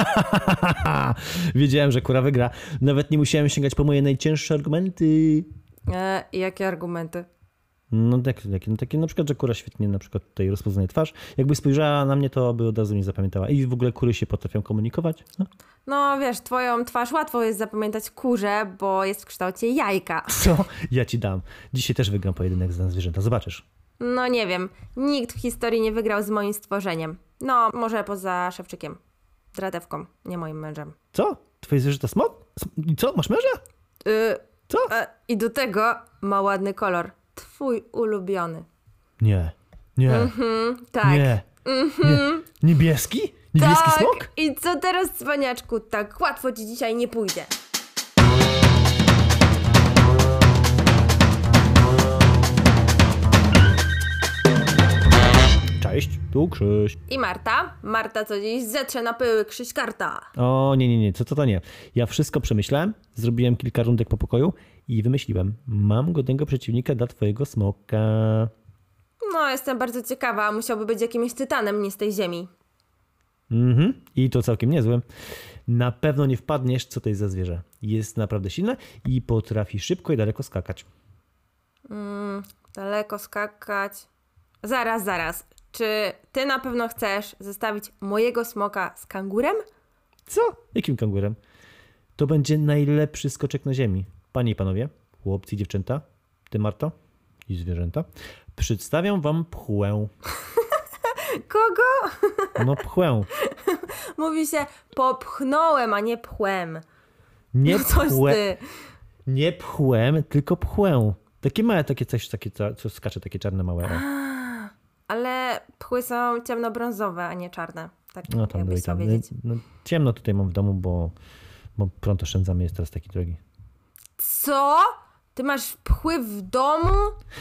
Wiedziałem, że kura wygra. Nawet nie musiałem sięgać po moje najcięższe argumenty. E, jakie argumenty? No takie, takie, no takie na przykład, że kura świetnie na przykład tutaj rozpoznaje twarz. Jakby spojrzała na mnie, to by od razu mnie zapamiętała. I w ogóle kury się potrafią komunikować. No. No wiesz, twoją twarz łatwo jest zapamiętać kurze, bo jest w kształcie jajka. Co? Ja ci dam. Dzisiaj też wygram pojedynek za zwierzęta. Zobaczysz. No nie wiem, nikt w historii nie wygrał z moim stworzeniem. No, może poza Szewczykiem. Dratewką, nie moim mężem. Co? Twoje zwierzę smok? I co? Masz męża? Y, Co? e, I do tego ma ładny kolor. Twój ulubiony. Nie. Nie. Mhm, tak. Nie. Nie. Niebieski? Niebieski tak. smok? I co teraz, cwaniaczku? Tak łatwo ci dzisiaj nie pójdzie. Tu Krzyś. I Marta? Marta co dziś zetrze na pyły Krzyś karta. O, nie, nie, nie, co to to nie. Ja wszystko przemyślałem, zrobiłem kilka rundek po pokoju i wymyśliłem. Mam godnego przeciwnika dla twojego smoka. No, jestem bardzo ciekawa. Musiałby być jakimś tytanem nie z tej ziemi. Mhm. I to całkiem niezłe. Na pewno nie wpadniesz, co to jest za zwierzę. Jest naprawdę silne i potrafi szybko i daleko skakać. Mm, daleko skakać. Zaraz, zaraz. Czy ty na pewno chcesz zestawić mojego smoka z kangurem? Co? Jakim kangurem? To będzie najlepszy skoczek na ziemi. Panie i panowie, chłopcy i dziewczęta, ty Marto i zwierzęta, przedstawiam wam pchłę. Kogo? No pchłę. Mówi się popchnąłem, a nie pchłem. Nie No pchłę, nie pchłem, tylko pchłę. Takie małe, takie coś, takie, co- co skacze, takie czarne małe. o. Pchły są ciemnobrązowe, a nie czarne. Tak No tam, no, chciał tam. wiedzieć. No, ciemno tutaj mam w domu, bo, bo prąd oszczędzamy, jest teraz taki drogi. Co? Ty masz pchły w domu?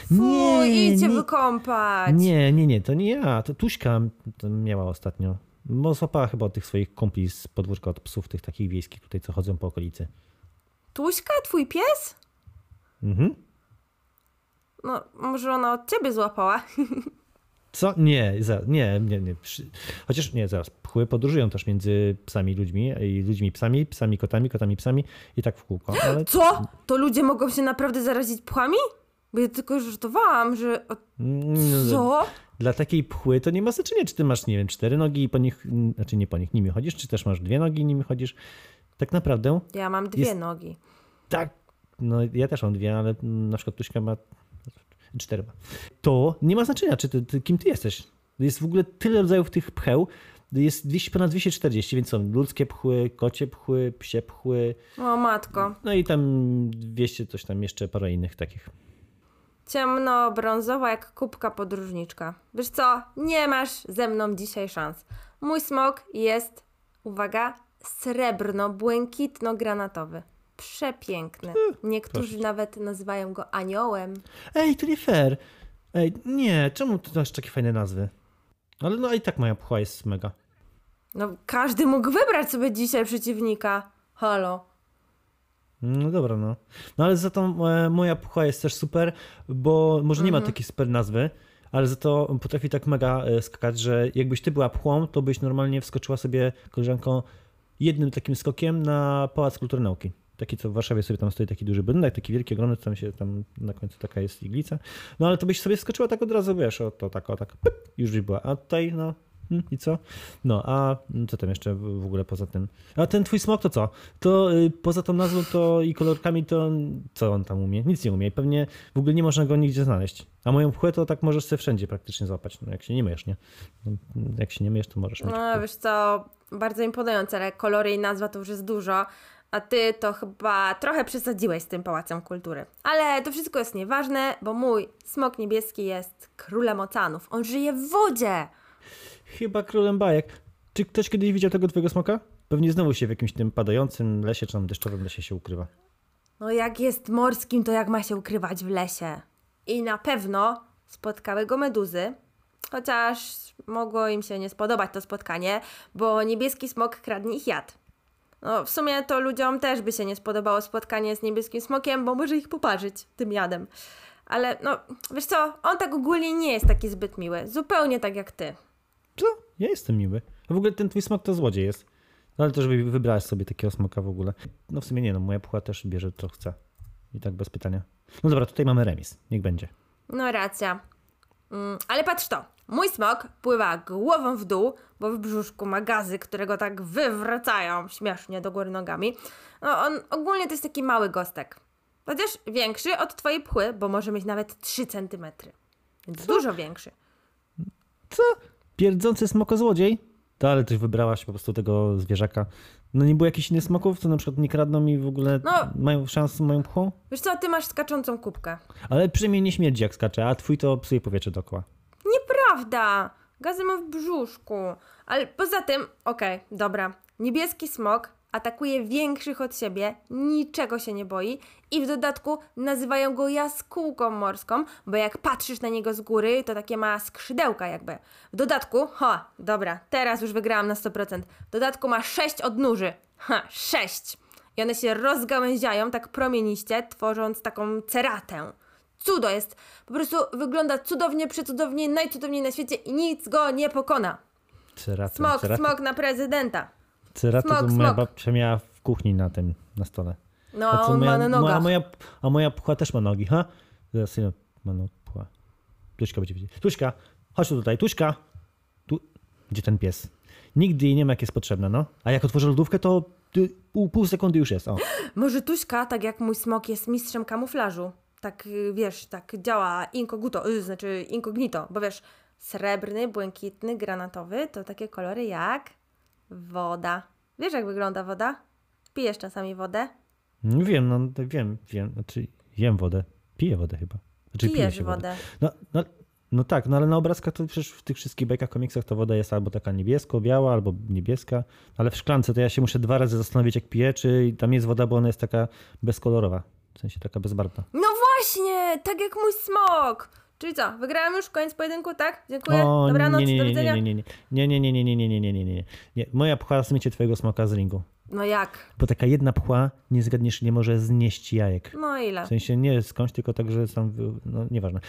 Fuj, Nie, idź nie. wykąpać. Nie, nie, nie, to nie ja, to Tuśka miała ostatnio. Bo złapała chyba od tych swoich kumpli z podwórka od psów, tych takich wiejskich tutaj, co chodzą po okolicy. Tuśka, twój pies? Mhm. No, może ona od ciebie złapała. Co? Nie, za, nie, nie, nie. Chociaż nie, zaraz. Pchły podróżują też między psami i ludźmi, i ludźmi psami, psami kotami, kotami psami i tak w kółko. Ale Co? To ludzie mogą się naprawdę zarazić pchłami? Bo ja tylko żartowałam, że... Mm, Co? Dla takiej pchły to nie ma znaczenia, czy ty masz, nie wiem, cztery nogi i po nich, znaczy nie po nich, nimi chodzisz, czy też masz dwie nogi i nimi chodzisz. Tak naprawdę, Ja mam dwie Jest- nogi. tak, no ja też mam dwie, ale na przykład Tuśka ma cztery. ma. To nie ma znaczenia, czy ty, ty, kim ty jesteś. Jest w ogóle tyle rodzajów tych pcheł, jest 200, ponad 240, więc są ludzkie pchły, kocie pchły, psie pchły, O matko. no i tam 200 coś tam jeszcze parę innych takich. Ciemno-brązowa jak kubka podróżniczka. Wiesz co? Nie masz ze mną dzisiaj szans. Mój smok jest, uwaga, srebrno-błękitno-granatowy. Przepiękny. Niektórzy proszę. nawet nazywają go aniołem. Ej, to nie fair. Ej, nie, czemu ty masz takie fajne nazwy? Ale no i tak moja pchła jest mega. No, każdy mógł wybrać sobie dzisiaj przeciwnika. Halo. No dobra, no. No ale za to e, moja pchła jest też super, bo może nie ma takiej super nazwy, ale za to potrafi tak mega e, skakać, że jakbyś ty była pchłą, to byś normalnie wskoczyła sobie, koleżanko, jednym takim skokiem na Pałac Kultury Nauki. Taki, co w Warszawie sobie tam stoi taki duży budynek, taki wielki, ogromny, tam się tam na końcu taka jest iglica. No ale to byś sobie skoczyła tak od razu, wiesz, o to tak, o tak, pyp, już byś była. A tutaj, no, hmm, i co? No, a co tam jeszcze w ogóle poza tym? A ten twój smok to co? To y, poza tą nazwą to i kolorkami to co on tam umie? Nic nie umie. Pewnie w ogóle nie można go nigdzie znaleźć. A moją pchłę to tak możesz sobie wszędzie praktycznie złapać, no, jak się nie myjesz, nie? No, jak się nie myjesz, to możesz mieć No wiesz co, bardzo imponujące, ale kolory i nazwa to już jest dużo. A ty to chyba trochę przesadziłeś z tym Pałacem Kultury. Ale to wszystko jest nieważne, bo mój smok niebieski jest królem oceanów. On żyje w wodzie. Chyba królem bajek. Czy ktoś kiedyś widział tego twojego smoka? Pewnie znowu się w jakimś tym padającym lesie, czy tam deszczowym lesie się ukrywa. No jak jest morskim, to jak ma się ukrywać w lesie? I na pewno spotkały go meduzy, chociaż mogło im się nie spodobać to spotkanie, bo niebieski smok kradnie ich jad. No w sumie to ludziom też by się nie spodobało spotkanie z niebieskim smokiem, bo może ich poparzyć tym jadem. Ale no, wiesz co, on tak ogólnie nie jest taki zbyt miły. Zupełnie tak jak ty. Co? Ja jestem miły. A w ogóle ten twój smok to złodziej jest. No ale też wy- wybrałaś sobie takiego smoka w ogóle. No w sumie nie, no moja pucha też bierze co chce. I tak bez pytania. No dobra, tutaj mamy remis. Niech będzie. No racja. Mm, ale patrz to. Mój smok pływa głową w dół, bo w brzuszku ma gazy, które go tak wywracają śmiesznie do góry nogami. No on ogólnie to jest taki mały gostek. Chociaż większy od twojej pchły, bo może mieć nawet 3 cm. Więc dużo większy. Co? Pierdzący smokozłodziej? To ale też wybrałaś po prostu tego zwierzaka. No nie było jakichś innych smoków, co na przykład nie kradną i w ogóle No. mają szansę moją pchą? Wiesz co, ty masz skaczącą kubkę. Ale przynajmniej nie śmierdzi jak skacze, a twój to psuje powietrze dookoła. Nieprawda! Gazy ma w brzuszku. Ale poza tym, okej, dobra. Niebieski smok atakuje większych od siebie, niczego się nie boi i w dodatku nazywają go jaskółką morską, bo jak patrzysz na niego z góry, to takie ma skrzydełka jakby. W dodatku, ha, dobra, teraz już wygrałam na 100%. W dodatku ma 6 odnóży. Ha, 6! I one się rozgałęziają tak promieniście, tworząc taką ceratę. Cudo jest. Po prostu wygląda cudownie, przecudownie, najcudowniej na świecie i nic go nie pokona. Ceraty, Smok, ceraty, smok na prezydenta. Ceraty smok, to moja smok. babcia miała w kuchni na tym, na stole. No, A on moja, ma na nogach. A moja, a moja pucha też ma nogi, ha? Zaraz ile ma no. Tuśka będzie widzieć. Tuśka, chodź tu tutaj, Tuśka. Tu, gdzie ten pies? Nigdy jej nie ma, jak jest potrzebna, no. A jak otworzę lodówkę, to pół, pół sekundy już jest, o. Może Tuśka, tak jak mój smok, jest mistrzem kamuflażu. Tak, y, wiesz, tak działa inkoguto, y, znaczy incognito, bo wiesz, srebrny, błękitny, granatowy to takie kolory jak woda. Wiesz, jak wygląda woda? Pijesz czasami wodę? Nie wiem, no wiem, wiem. Znaczy, jem wodę. Piję wodę chyba. Znaczy, piję Pijesz się wodę. No, no, no tak, no ale na obrazkach to przecież w tych wszystkich bajkach, komiksach to woda jest albo taka niebiesko-biała, albo niebieska, ale w szklance to ja się muszę dwa razy zastanowić, jak piję, czy tam jest woda, bo ona jest taka bezkolorowa. W sensie taka bezbarwna. No właśnie, tak jak mój smok. Czyli co, wygrałam już, koniec pojedynku, tak? Dziękuję, O, dobranoc, nie, nie, do nie, widzenia. nie, nie, nie, nie, nie, nie, nie, nie, nie, nie, nie, nie, nie. Moja pchła smycie twojego smoka z ringu. No jak? Bo taka jedna pchła, nie zgadniesz, nie może znieść jajek. No ile? W sensie nie skądś, tylko tak, że tam, no nieważne.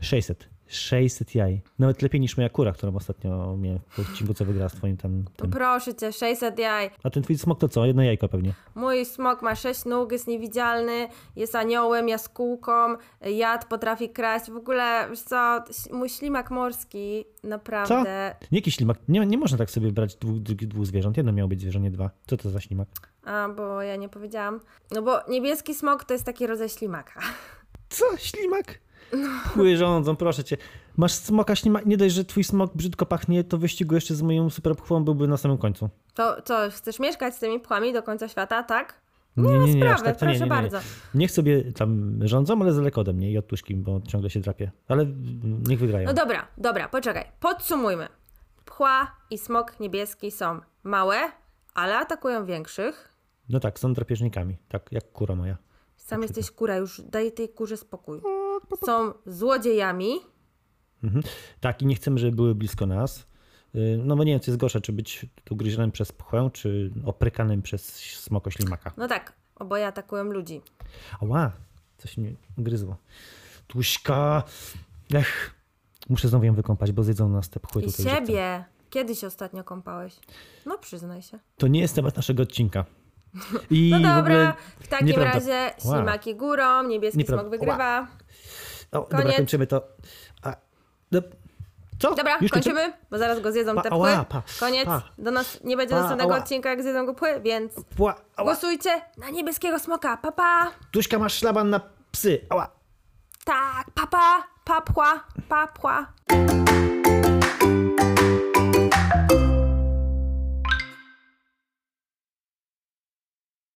600. 600 jaj. Nawet lepiej niż moja kura, którą ostatnio miałem w odcinku, co wygrała z twoim tam. Tym. proszę cię, 600 jaj. A ten twój smok to co? Jedno jajko pewnie. Mój smok ma 6 nóg, jest niewidzialny, jest aniołem, jaskółką, jad potrafi kraść. W ogóle, wiesz co, mój ślimak morski naprawdę... Nie jakiś ślimak. Nie, nie można tak sobie brać dwóch, dwóch, dwóch zwierząt. Jedno miało być zwierzę, nie dwa. Co to za ślimak? A, bo ja nie powiedziałam. No bo niebieski smok to jest taki rodzaj ślimaka. Co? Ślimak? Pły rządzą, proszę cię. Masz smoka ślimak. Nie dość, że twój smok brzydko pachnie, to wyścigu jeszcze z moją super pchłą byłby na samym końcu. To co, chcesz mieszkać z tymi pchłami do końca świata, tak? Nie, nie, nie, Sprawy, tak proszę nie, nie, nie. bardzo. Niech sobie tam rządzą, ale z daleko ode mnie i od tuszki, bo ciągle się drapie. Ale niech wygrają. No dobra, dobra, poczekaj. Podsumujmy. Pchła i smok niebieski są małe, ale atakują większych. No tak, są drapieżnikami. Tak, jak kura moja. Sam jesteś kura, już daj tej kurze spokój. Są złodziejami. Mhm. Tak, i nie chcemy, żeby były blisko nas. Y, No bo nie wiem, co jest gorsze, czy być ugryzionym przez pchłę, czy oprykanym przez smoko ślimaka. No tak, oboje atakują ludzi. Ała, coś mnie gryzło. Tuśka! Ech, muszę znowu ją wykąpać, bo zjedzą nas te pchły I tutaj. żywcem. siebie. Kiedy się ostatnio kąpałeś? No przyznaj się. To nie jest temat naszego odcinka. I No dobra, w takim nieprawda. razie Wow. ślimaki górą, niebieski Nieprawda. smok wygrywa. O, dobra, koniec. kończymy to. A, no, co? Dobra, Już kończymy? kończymy, bo zaraz go zjedzą Pa, te ała, pchły. pa, Koniec. pa. Do nas nie będzie Pa, następnego ała. odcinka, jak zjedzą go pchły, więc Pła, głosujcie na niebieskiego smoka. Papa! Tuśka, masz szlaban na psy. Ała. Tak, papa! Papła! Papła!